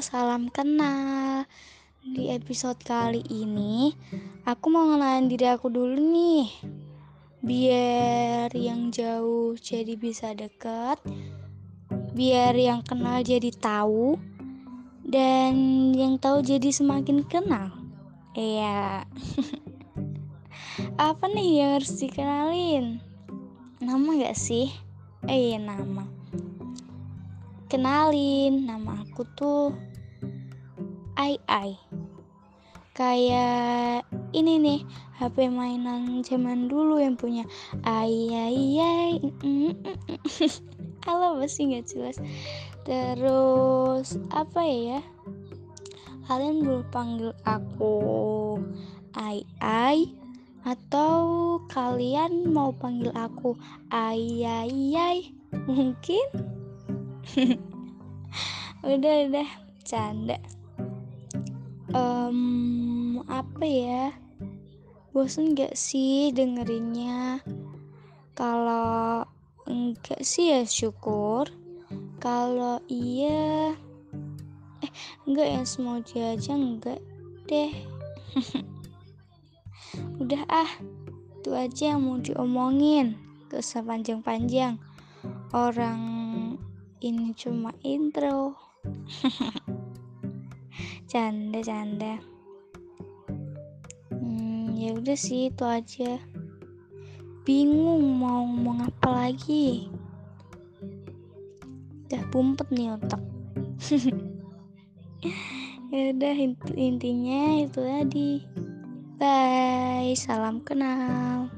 salam kenal. Di episode kali ini, aku mau ngenalin diri aku dulu nih. Biar yang jauh jadi bisa deket, biar yang kenal jadi tahu, dan yang tahu jadi semakin kenal. Iya. Apa nih yang harus dikenalin? Nama gak sih? Eh, iya nama. Kenalin, nama aku tuh Ai Ai. Kayak ini nih, HP mainan zaman dulu yang punya Ai Ai Ai. Halo pasti nggak jelas. Terus apa ya? Kalian boleh panggil aku Ai Ai atau kalian mau panggil aku Ai Ai Ai? Mungkin udah udah. Canda um, apa ya? Bosan gak sih dengerinnya? Kalau enggak sih ya syukur. Kalau iya eh enggak ya semua aja enggak deh. Udah ah. Itu aja yang mau diomongin. Gak usah panjang-panjang. Orang ini cuma intro. Canda canda. Hmm, ya udah sih itu aja. Bingung mau ngomong apa lagi. Udah bumpet nih otak. Ya udah intinya itu tadi. Bye salam kenal